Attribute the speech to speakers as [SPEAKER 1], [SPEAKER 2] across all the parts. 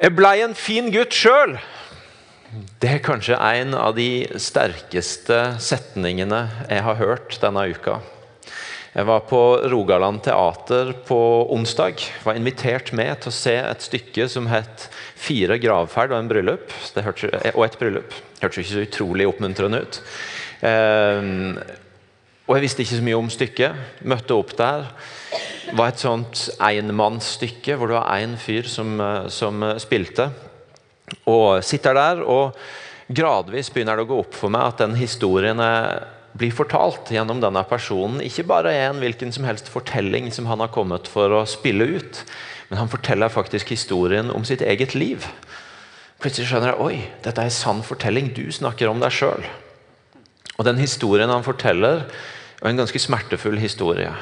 [SPEAKER 1] Jeg blei en fin gutt sjøl. Det er kanskje en av de sterkeste setningene jeg har hørt denne uka. Jeg var på Rogaland teater på onsdag. Var invitert med til å se et stykke som het 'Fire gravferd og, bryllup'. Hørte, og et bryllup. Hørtes ikke så utrolig oppmuntrende ut. Eh, og Jeg visste ikke så mye om stykket. Møtte opp der. Var et sånt enmannsstykke hvor det var én fyr som, som, spilte. Og sitter der, og gradvis begynner det å gå opp for meg at den historien blir fortalt gjennom denne personen, ikke bare en hvilken som helst fortelling som han har kommet for å spille ut, men han forteller faktisk historien om sitt eget liv. Plutselig skjønner jeg oi, dette er en sann fortelling. Du snakker om deg sjøl. Og den historien han forteller, er en ganske smertefull historie.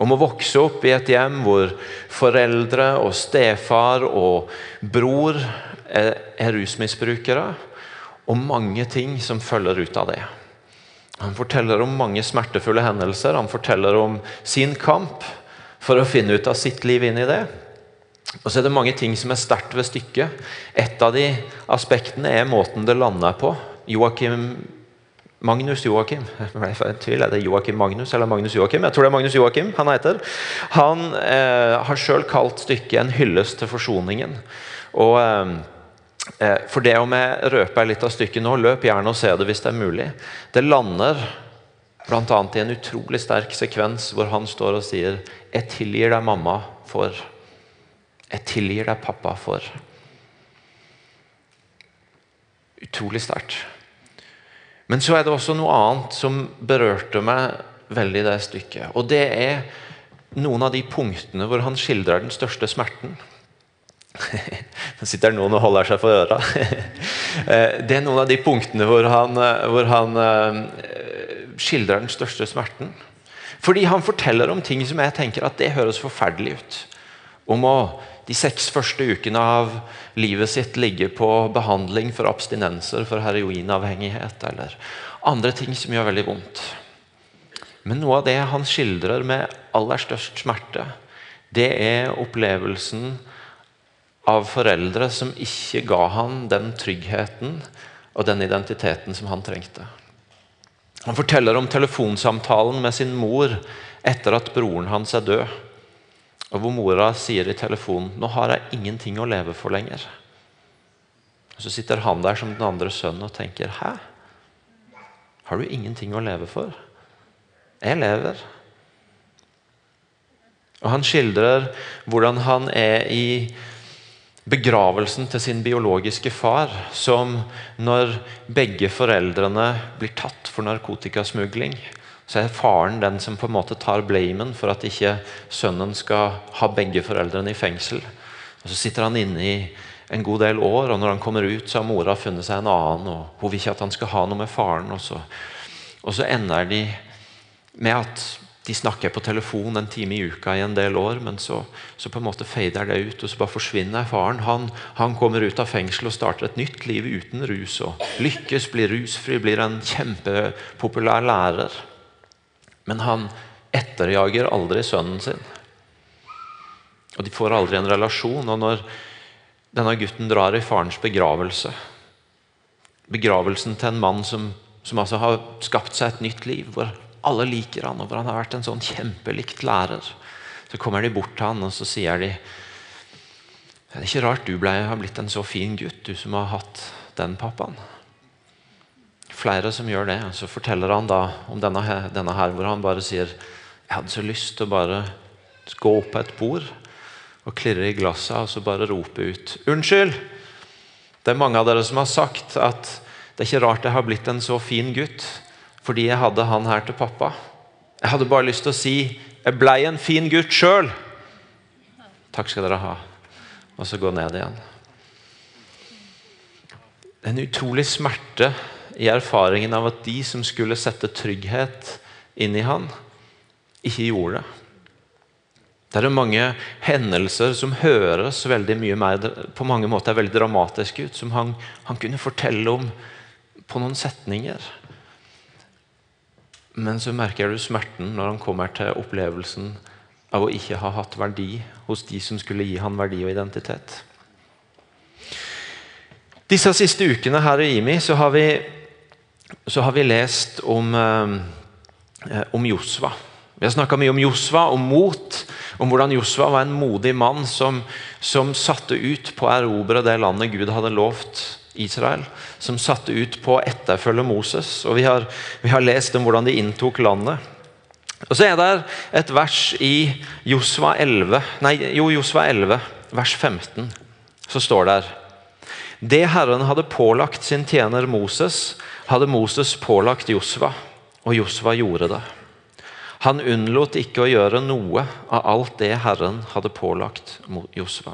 [SPEAKER 1] Om å vokse opp i et hjem hvor foreldre og stefar og bror er, er rusmisbrukere, og mange ting som følger ut av det. Han forteller om mange smertefulle hendelser. Han forteller om sin kamp for å finne ut av sitt liv inn i det. Og så er det mange ting som er sterkt ved stykket. Et av de aspektene er måten det lander på. Joachim Magnus Joakim tvil, Er det Joakim Magnus eller Magnus Joakim? Jeg tror det er Magnus Joakim han heter. Han eh, har sjøl kalt stykket en hyllest til forsoningen. Og eh, eh, For det om jeg røper litt av stykket nå, løp gjerne og se det hvis det er mulig. Det lander bl.a. i en utrolig sterk sekvens hvor han står og sier 'Jeg tilgir deg, mamma, for' 'Jeg tilgir deg, pappa, for' Utrolig sterkt. Men så er det også noe annet som berørte meg veldig i det stykket. Og det er noen av de punktene hvor han skildrer den største smerten. Nå sitter noen og holder seg for øra. Eh, det er noen av de punktene hvor han, hvor han eh, skildrer den største smerten. Fordi han forteller om ting som jeg tenker at det høres forferdelig ut. Om å de seks første ukene av livet sitt ligge på behandling for abstinenser, for heroinavhengighet eller andre ting som gjør veldig vondt. Men noe av det han skildrer med aller størst smerte, det er opplevelsen av foreldre som ikke ga han den tryggheten og den identiteten som han trengte. Han forteller om telefonsamtalen med sin mor etter at broren hans er død. Og hvor mora sier i telefonen 'Nå har jeg ingenting å leve for lenger'. Så sitter han der som den andre sønnen og tenker 'Hæ? Har du ingenting å leve for?' Jeg lever. Og Han skildrer hvordan han er i begravelsen til sin biologiske far, som når begge foreldrene blir tatt for narkotikasmugling, så er faren den som på en måte tar blamen for at ikke sønnen skal ha begge foreldrene i fengsel. Og Så sitter han inne i en god del år, og når han kommer ut, så har mora funnet seg en annen. og Hun vil ikke at han skal ha noe med faren. Og så, og så ender de med at de snakker på telefon en time i uka i en del år, men så, så på en måte fader det ut, og så bare forsvinner faren. Han, han kommer ut av fengsel og starter et nytt liv uten rus. og Lykkes, blir rusfri, blir en kjempepopulær lærer. Men han etterjager aldri sønnen sin. Og De får aldri en relasjon. og Når denne gutten drar i farens begravelse Begravelsen til en mann som, som altså har skapt seg et nytt liv, hvor alle liker han, og hvor han har vært en sånn kjempelikt lærer. Så kommer de bort til han og så sier de Det er ikke rart du ble, har blitt en så fin gutt, du som har hatt den pappaen flere som gjør det. Så forteller han da om denne, denne her, hvor han bare sier Jeg hadde så lyst til å bare gå opp på et bord og klirre i glasset og så bare rope ut Unnskyld! Det er mange av dere som har sagt at det er ikke rart jeg har blitt en så fin gutt fordi jeg hadde han her til pappa. Jeg hadde bare lyst til å si jeg blei en fin gutt sjøl. Takk skal dere ha. Og så gå ned igjen. En utrolig smerte i erfaringen av at de som skulle sette trygghet inn i han, ikke gjorde det. Det er mange hendelser som høres veldig mye mer, på mange måter veldig dramatiske ut, som han, han kunne fortelle om på noen setninger. Men så merker du smerten når han kommer til opplevelsen av å ikke ha hatt verdi hos de som skulle gi han verdi og identitet. Disse siste ukene her i IMI så har vi, så har vi lest om, eh, om Josva. Vi har snakka mye om Josva, om mot, om hvordan Josva var en modig mann som, som satte ut på å erobre det landet Gud hadde lovt Israel. Som satte ut på å etterfølge Moses. Og vi har, vi har lest om hvordan de inntok landet. Og Så er det et vers i Josva 11, nei, jo, Josva 11, vers 15. Så står det her Det Herren hadde pålagt sin tjener Moses, hadde Moses pålagt Josva, og Josva gjorde det. Han unnlot ikke å gjøre noe av alt det Herren hadde pålagt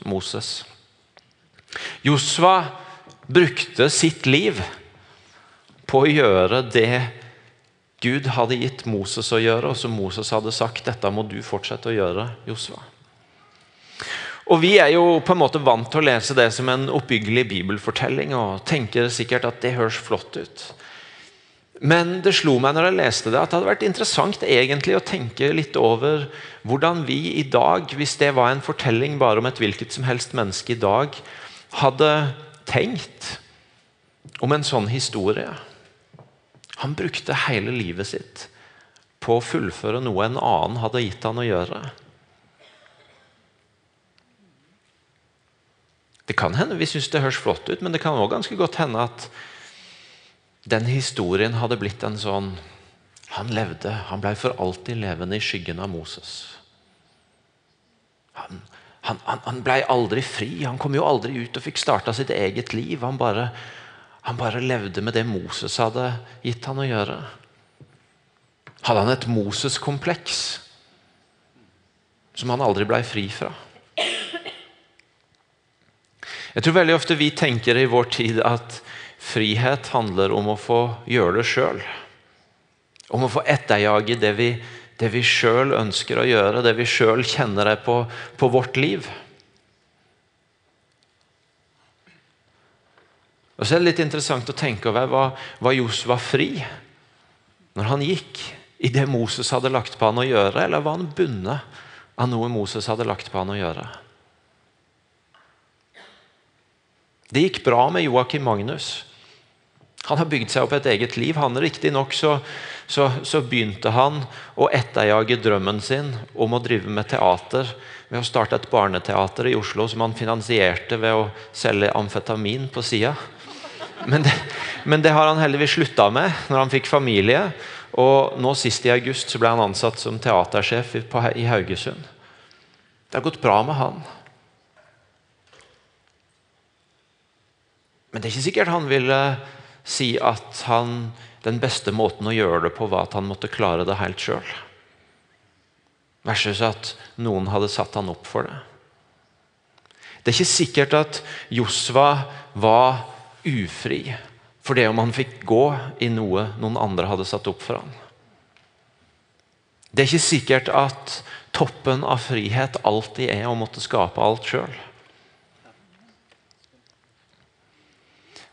[SPEAKER 1] Moses. Josva brukte sitt liv på å gjøre det Gud hadde gitt Moses å gjøre, og som Moses hadde sagt dette må du fortsette å gjøre, Josva. Og Vi er jo på en måte vant til å lese det som en oppbyggelig bibelfortelling og tenker sikkert at det høres flott ut. Men det slo meg når jeg leste det, at det hadde vært interessant egentlig å tenke litt over hvordan vi i dag, hvis det var en fortelling bare om et hvilket som helst menneske i dag, hadde tenkt om en sånn historie. Han brukte hele livet sitt på å fullføre noe en annen hadde gitt han å gjøre. Det kan hende vi syns det høres flott ut, men det kan også ganske godt hende at den historien hadde blitt en sånn Han levde, han ble for alltid levende i skyggen av Moses. Han, han, han, han ble aldri fri. Han kom jo aldri ut og fikk starta sitt eget liv. Han bare han bare levde med det Moses hadde gitt han å gjøre. Hadde han et Moses-kompleks som han aldri ble fri fra? Jeg tror veldig ofte vi tenker i vår tid at frihet handler om å få gjøre det sjøl. Om å få etterjage det vi, det vi sjøl ønsker å gjøre, det vi sjøl kjenner er på, på vårt liv. Og så er det litt interessant å tenke over hva var, var fri når han gikk i det Moses hadde lagt på han å gjøre, eller var han bundet av noe Moses hadde lagt på han å gjøre? Det gikk bra med Joakim Magnus. Han har bygd seg opp et eget liv. Han Riktignok så, så, så begynte han å etterjage drømmen sin om å drive med teater ved å starte et barneteater i Oslo som han finansierte ved å selge amfetamin på sida. Men men det har han heldigvis slutta med når han fikk familie. Og nå Sist i august så ble han ansatt som teatersjef i Haugesund. Det har gått bra med han. Men det er ikke sikkert han ville si at han, den beste måten å gjøre det på, var at han måtte klare det helt sjøl. Versus at noen hadde satt han opp for det. Det er ikke sikkert at Josva var ufri for det om han fikk gå i noe noen andre hadde satt opp for ham. Det er ikke sikkert at toppen av frihet alltid er å måtte skape alt sjøl.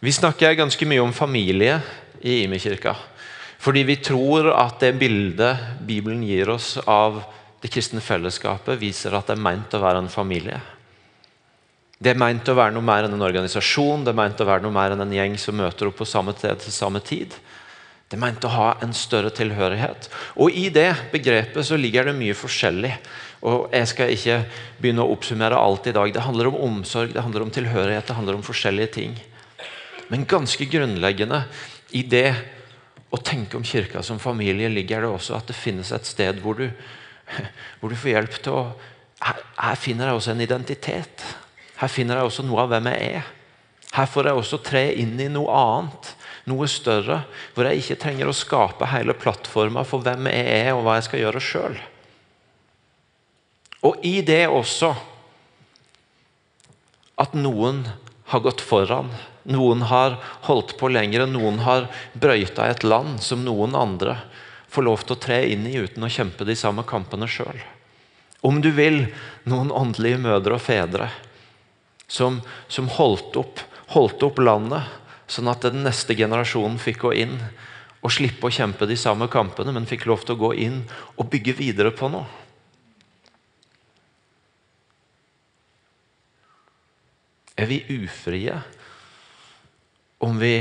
[SPEAKER 1] Vi snakker ganske mye om familie i Imi-kirka. Fordi vi tror at det bildet Bibelen gir oss av det kristne fellesskapet, viser at det er meint å være en familie. Det er meint å være noe mer enn en organisasjon, det er meint å være noe mer enn en gjeng som møter opp på samme sted til samme tid. Det er meint å ha en større tilhørighet. Og I det begrepet så ligger det mye forskjellig. Og Jeg skal ikke begynne å oppsummere alt i dag. Det handler om omsorg, det handler om tilhørighet, det handler om forskjellige ting. Men ganske grunnleggende i det å tenke om kirka som familie ligger det også at det finnes et sted hvor du, hvor du får hjelp til å her, finner jeg også en identitet. Her finner jeg også noe av hvem jeg er. Her får jeg også tre inn i noe annet, noe større, hvor jeg ikke trenger å skape hele plattforma for hvem jeg er og hva jeg skal gjøre sjøl. Og i det også at noen har gått foran. Noen har holdt på lenger, noen har brøyta et land som noen andre får lov til å tre inn i uten å kjempe de samme kampene sjøl. Om du vil, noen åndelige mødre og fedre som, som holdt, opp, holdt, opp, landet, sånn at den neste generasjonen fikk gå inn og slippe å kjempe de samme kampene, men fikk lov til å gå inn og bygge videre på noe. Er vi ufrie om vi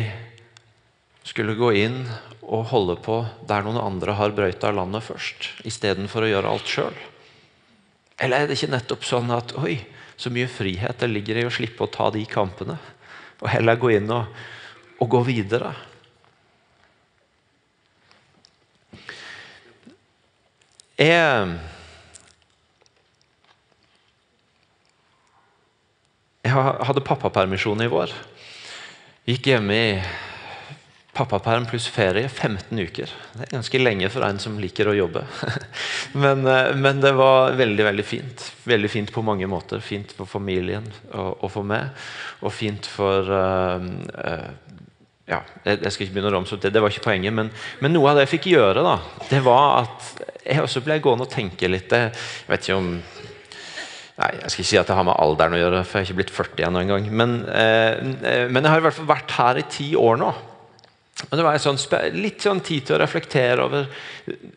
[SPEAKER 1] skulle gå inn og holde på der noen andre har brøyta landet først, istedenfor å gjøre alt sjøl? Eller er det ikke nettopp sånn at oi, så mye frihet det ligger i å slippe å ta de kampene, og heller gå inn og, og gå videre? Jeg Jeg hadde pappapermisjon i vår. Gikk hjemme i pappaperm pluss ferie 15 uker. Det er ganske lenge for en som liker å jobbe. men, eh, men, det var veldig veldig fint. Veldig fint på mange måter. Fint for familien og, og for meg. Og fint for uh, uh, ja, jeg, skal ikke begynne å ramse opp det, det var ikke poenget. Men, men, noe av det jeg fikk gjøre, da, det var at jeg også ble gående og tenke litt. Jeg vet ikke om Nei, Jeg skal ikke si at det har med alderen å gjøre, for jeg har ikke blitt 40 ennå engang. Men, eh, men jeg har i hvert fall vært her i ti år nå. Og det var sånn, litt sånn tid til å reflektere over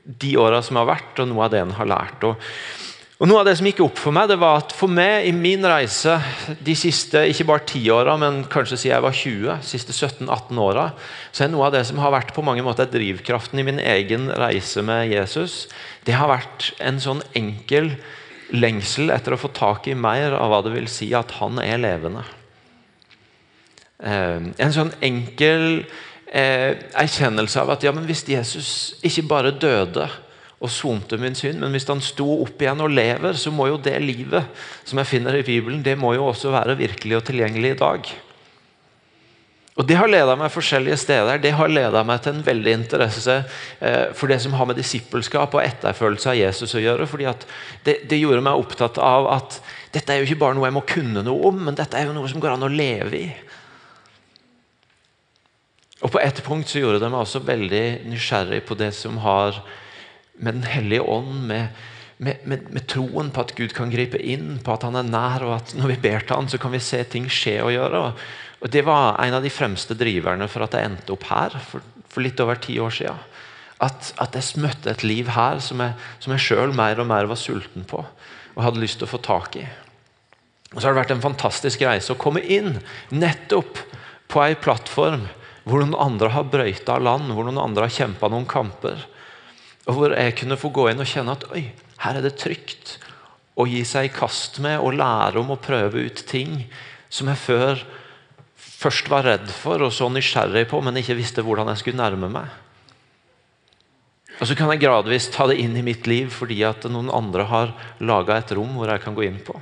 [SPEAKER 1] de åra som har vært, og noe av det en har lært. Og, og Noe av det som gikk opp for meg, det var at for meg i min reise de siste ikke bare ti åra, men kanskje siden jeg var 20, de siste 17-18 åra, så er noe av det som har vært på mange måter drivkraften i min egen reise med Jesus, det har vært en sånn enkel lengsel etter å få tak i mer av hva det vil si at han er levende. Eh, en sånn enkel eh, erkjennelse av at ja, hvis Jesus ikke bare døde og sonte min synd, men hvis han sto opp igjen og lever, så må jo det livet som jeg finner i Bibelen, det må jo også være virkelig og tilgjengelig i dag. Og Det har ledet meg forskjellige steder. Det har ledet meg til en veldig interesse eh, for det som har med disippelskap og etterfølgelse av Jesus å gjøre. fordi det, det, gjorde meg opptatt av at dette er jo ikke bare noe jeg må kunne noe om, men dette er jo noe som går an å leve i. Og På et punkt så gjorde det meg også veldig nysgjerrig på det som har med Den hellige ånd, med, med, med, med, troen på at Gud kan gripe inn, på at han er nær, og at når vi ber til han, så kan vi se ting skje og gjøre. Og, og Det var en av de fremste driverne for at jeg endte opp her for, for litt over ti år siden. At, at jeg møtte et liv her som jeg, som sjøl mer og mer var sulten på og hadde lyst til å få tak i. Og Så har det vært en fantastisk reise å komme inn nettopp på ei plattform hvor noen andre har brøyta land, hvor noen andre har kjempa noen kamper. Og Hvor jeg kunne få gå inn og kjenne at oi, her er det trygt å gi seg i kast med og lære om å prøve ut ting som jeg før først var redd for og så nysgjerrig på, men ikke visste hvordan jeg skulle nærme meg. Og Så kan jeg gradvis ta det inn i mitt liv fordi at noen andre har laga et rom hvor jeg kan gå inn på.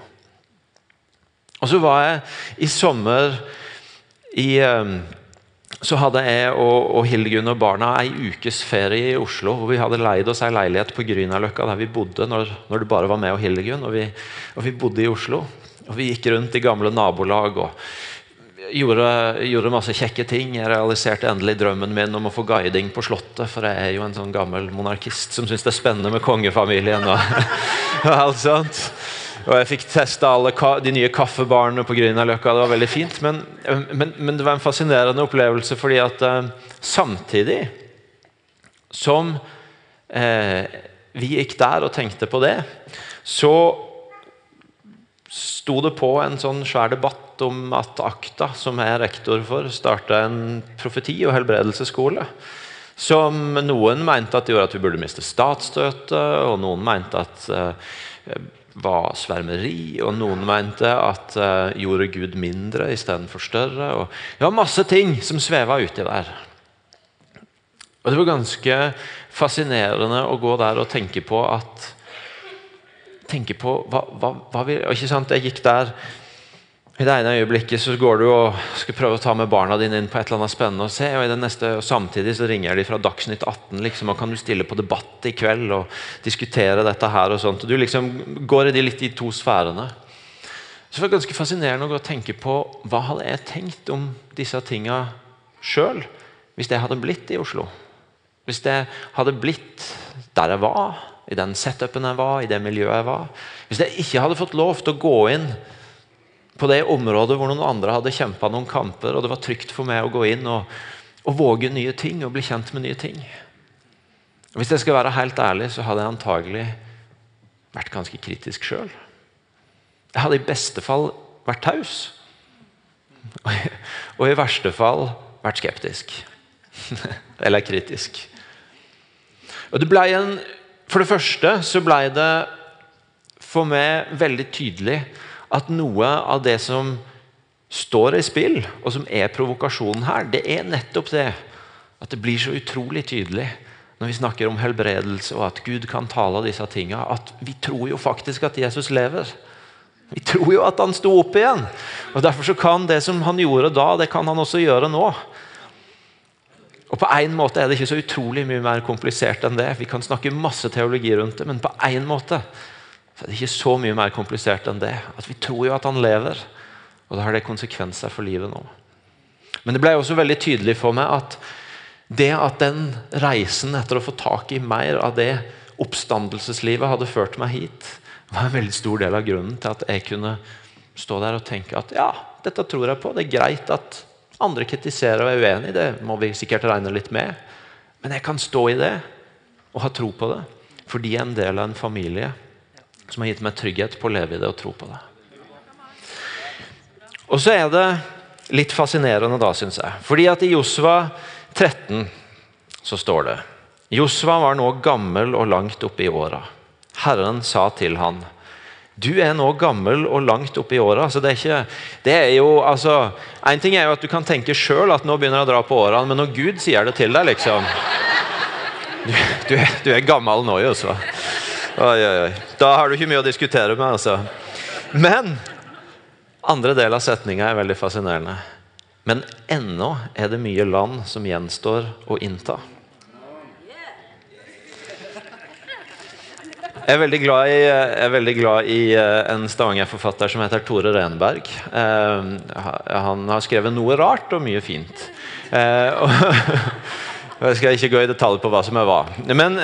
[SPEAKER 1] Og Så var jeg i sommer i ehm, så hadde jeg og, og Hildegunn og barna ei ukes ferie i Oslo. hvor Vi hadde leid oss ei leilighet på Grünerløkka der vi bodde når, når, det bare var meg og Hildegunn. Og vi, og vi, bodde i Oslo. Og Vi gikk rundt i gamle nabolag og gjorde, gjorde, masse kjekke ting. Jeg realiserte endelig drømmen min om å få guiding på Slottet, for jeg er jo en sånn gammel monarkist som syns det er spennende med kongefamilien. og, og alt sånt. Og jeg fikk testa alle de nye kaffebarene på Grünerløkka. Det var veldig fint. Men, men, men, det var en fascinerende opplevelse fordi at eh, samtidig som eh, vi gikk der og tenkte på det, så sto det på en sånn svær debatt om at Akta, som jeg er rektor for, starta en profeti- og helbredelsesskole. Som noen mente at det gjorde at vi burde miste statsstøtte, og noen mente at uh, var svermeri, og noen mente at uh, gjorde Gud mindre istedenfor større. Og det var masse ting som sveva uti der. Og Det var ganske fascinerende å gå der og tenke på at tenke på hva, hva, hva vi, ikke sant, Jeg gikk der i det ene øyeblikket så går du og skal prøve å ta med barna dine inn på et eller annet spennende å se, og i det neste, og samtidig så ringer de fra Dagsnytt 18 liksom, og kan du stille på debatt i kveld og diskutere dette her. og sånt, og Du liksom går i de litt i to sfærene. Så det var ganske fascinerende å gå og tenke på hva hadde jeg tenkt om disse tinga sjøl hvis jeg hadde blitt i Oslo. Hvis jeg hadde blitt der jeg var, i den setupen jeg var, i det miljøet jeg var. Hvis jeg ikke hadde fått lov til å gå inn på det området hvor noen andre hadde kjempa noen kamper, og det var trygt for meg å gå inn og, og, våge nye ting og bli kjent med nye ting. Hvis jeg skal være helt ærlig, så hadde jeg antagelig vært ganske kritisk sjøl. Jeg hadde i beste fall vært taus. Og i verste fall vært skeptisk. Eller kritisk. Og det ble en, For det første så ble det for meg veldig tydelig at noe av det som står i spill, og som er provokasjonen her, det er nettopp det at det blir så utrolig tydelig når vi snakker om helbredelse og at Gud kan tale av disse tingene, at vi tror jo faktisk at Jesus lever. Vi tror jo at han sto opp igjen. Og Derfor så kan det som han gjorde da, det kan han også gjøre nå. Og På en måte er det ikke så utrolig mye mer komplisert enn det. Vi kan snakke masse teologi rundt det, men på en måte er det ikke så mye mer komplisert enn det. At Vi tror jo at han lever, og da har det konsekvenser for livet nå. Men det ble også veldig tydelig for meg at det at den reisen etter å få tak i mer av det oppstandelseslivet hadde ført meg hit, var en veldig stor del av grunnen til at jeg kunne stå der og tenke at ja, dette tror jeg på. Det er greit at andre kritiserer og er uenig, det må vi sikkert regne litt med. Men jeg kan stå i det og ha tro på det, fordi jeg er en del av en familie som har gitt meg trygghet på å leve i det og tro på det. Og så er det litt fascinerende, da, syns jeg. Fordi at i Josva 13 så står det Josva var nå gammel og langt oppe i åra. Herren sa til han du er nå gammel og langt oppe i åra. Altså det, er jo, altså, en ting er jo at du kan tenke sjøl at nå begynner jeg å dra på årene, men når Gud sier det til deg, liksom Du, du, er, du er, gammel nå, Josva. Oi, oi, oi. Da har du ikke mye å diskutere med. altså. Men andre del av setninga er veldig fascinerende. Men ennå er det mye land som gjenstår å innta. Jeg er veldig glad i, veldig glad i eh, en Stavanger-forfatter som heter Tore Renberg. Eh, han har skrevet noe rart og mye fint. Eh, jeg skal ikke gå i detalj på hva som er hva. Men,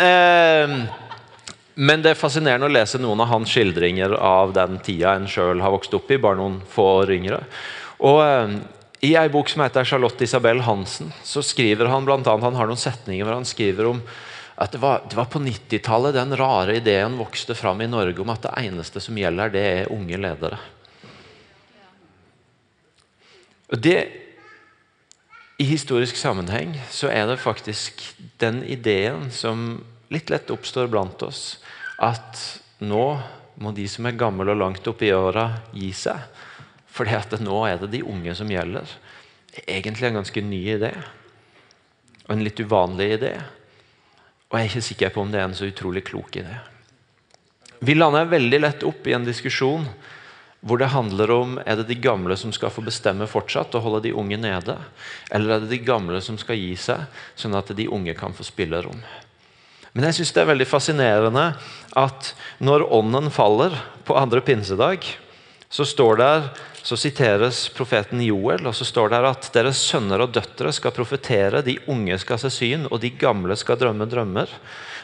[SPEAKER 1] men det er fascinerende å lese noen av hans skildringer av den tida en sjøl har vokst opp i, bare noen få år yngre. Og i ei bok som heter Charlotte Isabel Hansen, så skriver han blant annet, han har noen setninger hvor han skriver om at det var, det var på 90-tallet den rare ideen vokste fram i Norge om at det eneste som gjelder, det er unge ledere. Og det, I historisk sammenheng så er det faktisk den ideen som litt lett oppstår blant oss, at nå må de som er gamle og langt oppe i åra, gi seg. Fordi at nå er det de unge som gjelder. Egentlig en ganske ny idé. Og en litt uvanlig idé. Og jeg er ikke sikker på om det er en så utrolig klok idé. Vi lander veldig lett opp i en diskusjon hvor det handler om er det de gamle som skal få bestemme fortsatt og holde de unge nede, eller er det de gamle som skal gi seg, sånn at de unge kan få spillerom. Men jeg synes det er veldig fascinerende at når ånden faller på andre pinsedag, så står der, så siteres profeten Joel, og så står det at deres sønner og døtre skal profetere, de unge skal se syn, og de gamle skal drømme drømmer.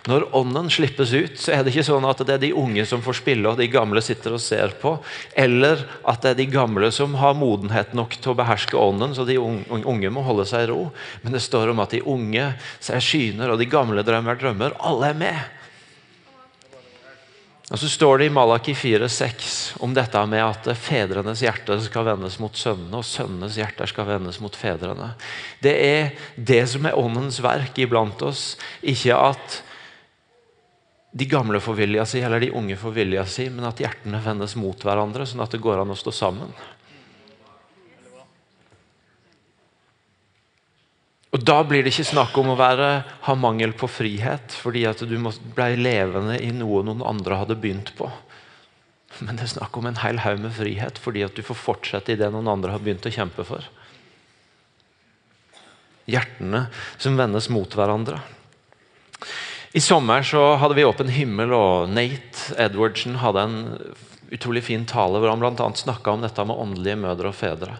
[SPEAKER 1] Når ånden slippes ut, så er det ikke sånn at det er de unge som får spille, og de gamle sitter og ser på. Eller at det er de gamle som har modenhet nok til å beherske ånden, så de unge må holde seg i ro. Men det står om at de unge ser syner, og de gamle drømmer drømmer. Alle er med. Og Så står det i Malaki 4,6 om dette med at fedrenes hjerte skal vendes mot sønnene, og sønnenes hjerter skal vendes mot fedrene. Det er det som er åndens verk iblant oss. Ikke at de gamle får vilja si, eller de unge får vilja si, men at hjertene vendes mot hverandre, sånn at det går an å stå sammen. Og Da blir det ikke snakk om å være, ha mangel på frihet fordi at du ble levende i noe noen andre hadde begynt på. Men det er snakk om en hel haug med frihet fordi at du får fortsette i det noen andre har begynt å kjempe for. Hjertene som vendes mot hverandre. I sommer så hadde vi Åpen himmel, og Nate Edwardsen hadde en utrolig fin tale hvor han bl.a. snakka om dette med åndelige mødre og fedre.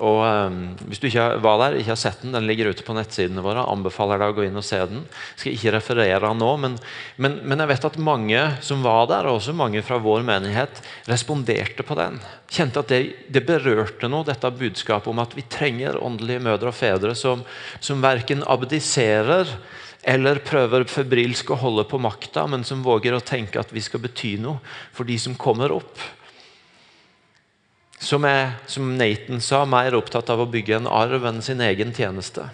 [SPEAKER 1] Og um, Hvis du ikke var der, ikke har sett den, den ligger ute på nettsidene våre. anbefaler deg å gå inn og se den. Skal ikke referere den nå, men, men, men, jeg vet at mange som var der, og også mange fra vår menighet, responderte på den. Kjente at det, det berørte noe, dette budskapet om at vi trenger åndelige mødre og fedre som, som verken abdiserer eller prøver febrilsk å holde på makta, men som våger å tenke at vi skal bety noe for de som kommer opp som er, som Nathan sa, mer opptatt av å bygge en arv enn sin egen tjeneste.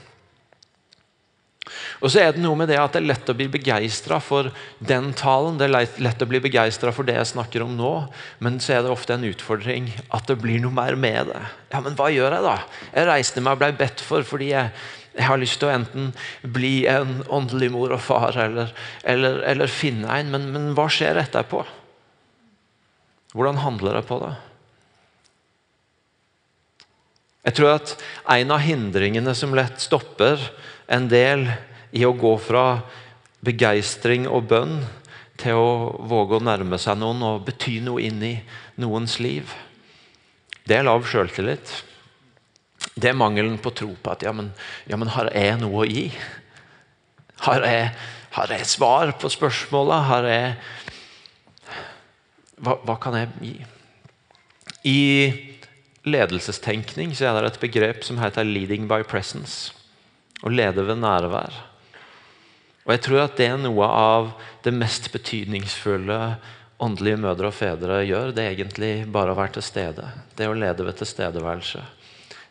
[SPEAKER 1] Og så er det noe med det at det er lett å bli begeistra for den talen. Det er lett å bli begeistra for det jeg snakker om nå, men så er det ofte en utfordring at det blir noe mer med det. Ja, Men hva gjør jeg da? Jeg reiste meg og ble bedt for fordi jeg, jeg har lyst til å enten bli en åndelig mor og far eller, eller, eller finne en, men, men hva skjer etterpå? Hvordan handler jeg på det? Jeg tror at en av hindringene som lett stopper en del i å gå fra begeistring og bønn til å våge å nærme seg noen og bety noe inn i noens liv, det er lav sjøltillit. Det er mangelen på tro på at ja, men, ja, men har jeg noe å gi? Har jeg, har jeg svar på spørsmåla? Har jeg hva, hva kan jeg gi? I ledelsestenkning så er det et begrep som heter 'leading by presence'. Å lede ved nærvær. Og Jeg tror at det er noe av det mest betydningsfulle åndelige mødre og fedre gjør. Det er egentlig bare å være til stede. Det er å lede ved tilstedeværelse.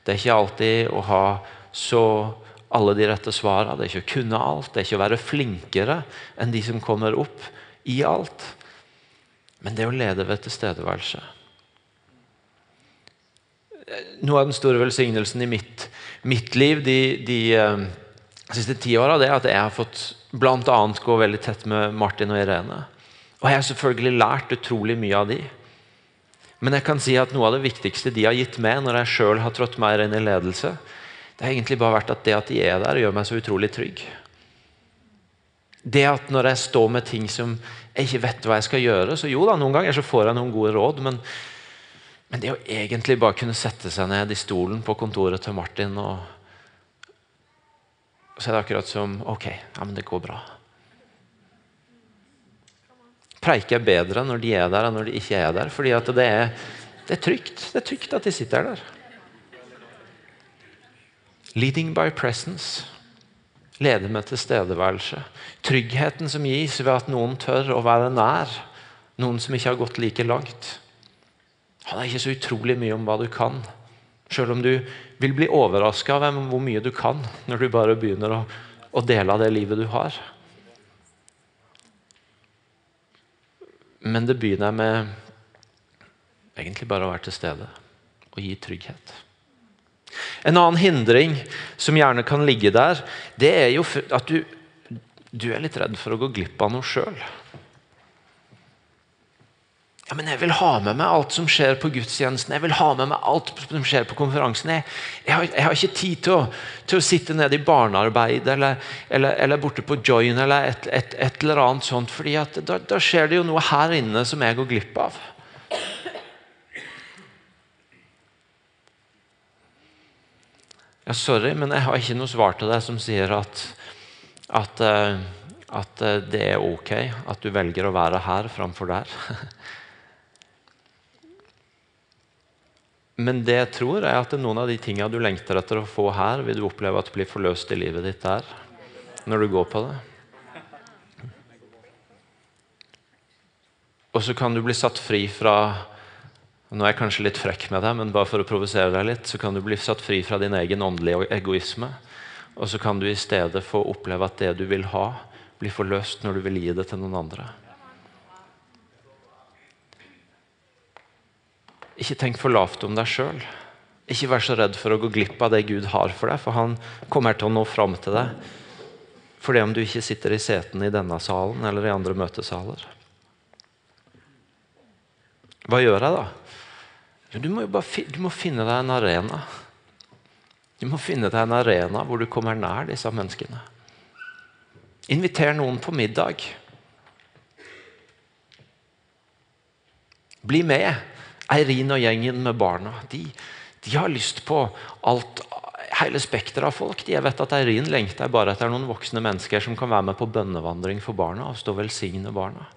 [SPEAKER 1] Det er ikke alltid å ha så alle de rette svarene. Det er ikke å kunne alt. Det er ikke å være flinkere enn de som kommer opp i alt. Men det er å lede ved tilstedeværelse noe av den store velsignelsen i mitt, mitt liv de, de uh, siste ti åra, er at jeg har fått annet gå veldig tett med Martin og Irene. Og jeg har selvfølgelig lært utrolig mye av de. Men jeg kan si at noe av det viktigste de har gitt meg når jeg sjøl har trådt mer inn i ledelse, det har egentlig bare vært at det at de er der, gjør meg så utrolig trygg. Det at når jeg står med ting som jeg ikke vet hva jeg skal gjøre, så jo da, noen ganger så får jeg noen gode råd, men men det å egentlig bare kunne sette seg ned i stolen på kontoret til Martin og så er det akkurat som Ok, ja, men det går bra. Preiker er bedre når de er der enn når de ikke er der. fordi det er, det er trygt. Det er trygt at de sitter der. Leading by presence. Lede med tilstedeværelse. Tryggheten som gis ved at noen tør å være nær. Noen som ikke har gått like langt. Han er ikke så utrolig mye om hva du kan. Selv om du vil bli overraska av hvor mye du kan når du bare begynner å, å dele av det livet du har. Men det begynner med egentlig bare å være til stede og gi trygghet. En annen hindring som gjerne kan ligge der, det er jo at du, du er litt redd for å gå glipp av noe sjøl. Ja, men jeg vil ha med meg alt som skjer på gudstjenesten. Jeg vil ha med meg alt som skjer på konferansen. Jeg, jeg, har, jeg har, ikke tid til å, til å, sitte nede i barnearbeid eller, eller, eller borte på Join eller et, et, et eller annet sånt. fordi da, da, skjer det jo noe her inne som jeg går glipp av. Ja, sorry, men jeg har ikke noe svar til deg som sier at, at, eh, at eh, det er ok at du velger å være her framfor der. Men det jeg tror er at noen av de tingene du lengter etter å få her, vil du oppleve at blir forløst i livet ditt der. Når du går på det. Og så kan du bli satt fri fra Nå er jeg kanskje litt frekk med deg, men bare for å provosere deg litt, så kan du bli satt fri fra din egen åndelige egoisme. Og så kan du i stedet få oppleve at det du vil ha, blir forløst når du vil gi det til noen andre. Ikke tenk for lavt om deg sjøl. Ikke vær så redd for å gå glipp av det Gud har for deg, for han kommer til å nå fram til deg. For det om du ikke sitter i setene i denne salen eller i andre møtesaler. Hva gjør jeg da? Du må, bare, du må finne deg en arena. Du må finne deg en arena hvor du kommer nær disse menneskene. Inviter noen på middag. Bli med. Eirin og gjengen med barna de, de har lyst på alt, hele spekteret av folk. Jeg vet at Eirin lengter bare etter noen voksne mennesker som kan være med på bønnevandring for barna og stå velsigne barna.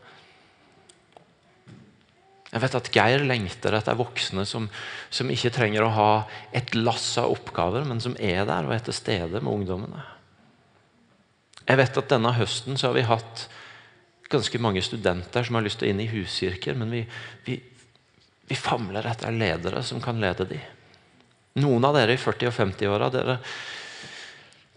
[SPEAKER 1] Jeg vet at Geir lengter etter voksne som, som, ikke trenger å ha et lass av oppgaver, men som er der og er til stede med ungdommene. Jeg vet at denne høsten så har vi hatt ganske mange studenter som har lyst til å inn i huskirker, men vi, vi, Vi famler etter ledere som kan lede dem. Noen av dere i 40- og 50-åra dere,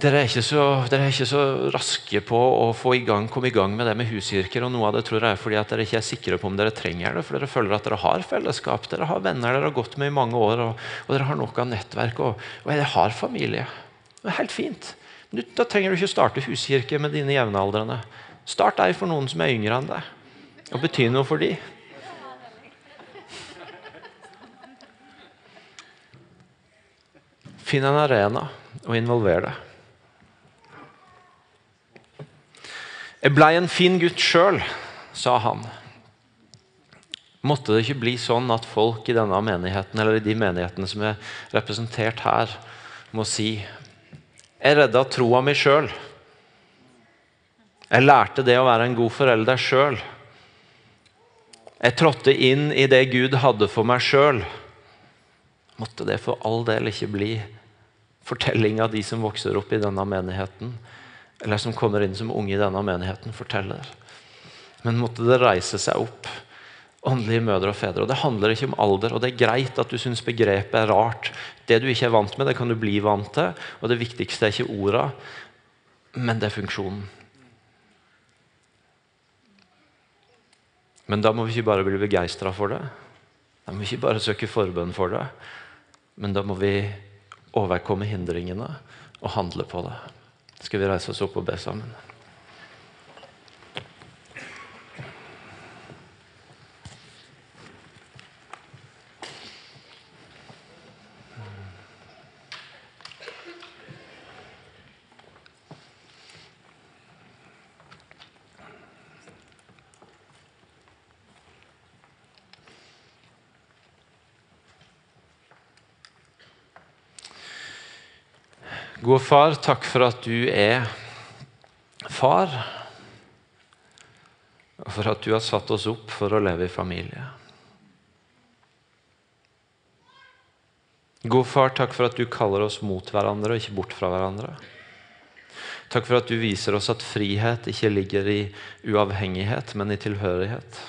[SPEAKER 1] dere, dere, er ikke så raske på å i gang, komme i gang med det med huskirker. og Noe av det tror jeg er fordi dere ikke er sikre på om dere trenger det. For dere føler at dere har fellesskap, dere har venner dere har gått med i mange år. Og, og dere har nok av nettverk, og, og dere har familie. Det er helt fint. Da trenger du ikke starte huskirke med dine jevnaldrende. Start deg for noen som er yngre enn deg, og bety noe for dem. Finn en arena og involver deg. Jeg blei en fin gutt sjøl, sa han. Måtte det ikke bli sånn at folk i denne menigheten, eller i de menighetene som er representert her, må si Jeg redda troa mi sjøl. Jeg lærte det å være en god forelder sjøl. Jeg trådte inn i det Gud hadde for meg sjøl. Måtte det for all del ikke bli fortelling av de som vokser opp i denne menigheten, eller som kommer inn som unge i denne menigheten, forteller. Men måtte det reise seg opp åndelige mødre og fedre. Og Det handler ikke om alder, og det er greit at du syns begrepet er rart. Det du ikke er vant med, det kan du bli vant til, og det viktigste er ikke orda, men det er funksjonen. Men da må vi ikke bare bli begeistra for det. Da må vi ikke bare søke forbønn for det. Men da må vi overkomme hindringene og handle på det. Skal vi reise oss opp og be sammen? Gode far, takk for at du er far. Og for at du har satt oss opp for å leve i familie. God far, takk for at du kaller oss mot hverandre og ikke bort fra hverandre. Takk for at du viser oss at frihet ikke ligger i uavhengighet, men i tilhørighet.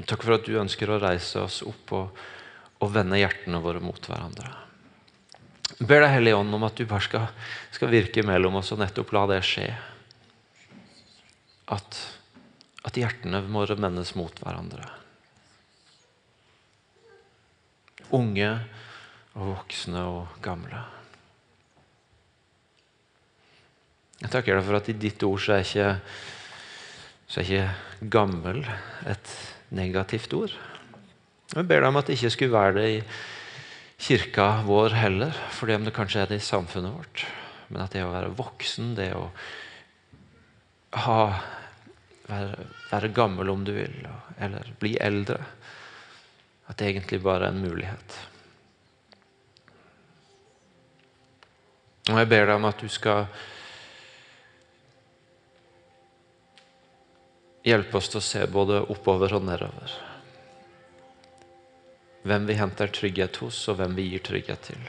[SPEAKER 1] Takk for at du ønsker å reise oss opp og, og vende hjertene våre mot hverandre. Jeg ber deg Hellige Ånd om at du bare skal, skal, virke mellom oss og nettopp la det skje. At, at hjertene våre vendes mot hverandre. Unge og voksne og gamle. Jeg takker deg for at i ditt ord så er ikke, så er ikke gammel et negativt ord. Jeg ber deg om at det ikke skulle være det i kirka vår heller, fordi om det kanskje er det i samfunnet vårt. Men at det å være voksen, det å ha, være, være gammel om du vil, eller bli eldre At det egentlig bare er en mulighet. Og jeg ber deg om at du skal Hjelpe oss til å se både oppover og nedover. Hvem vi henter trygghet hos, og hvem vi gir trygghet til.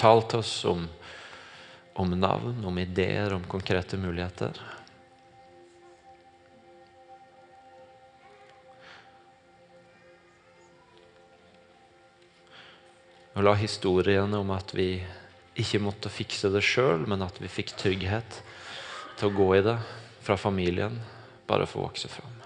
[SPEAKER 1] Tal til oss om, om navn, om ideer, om konkrete muligheter. Og la historiene om at vi ikke måtte fikse det sjøl, men at vi fikk trygghet til å gå i det, fra familien bare få vokse fram.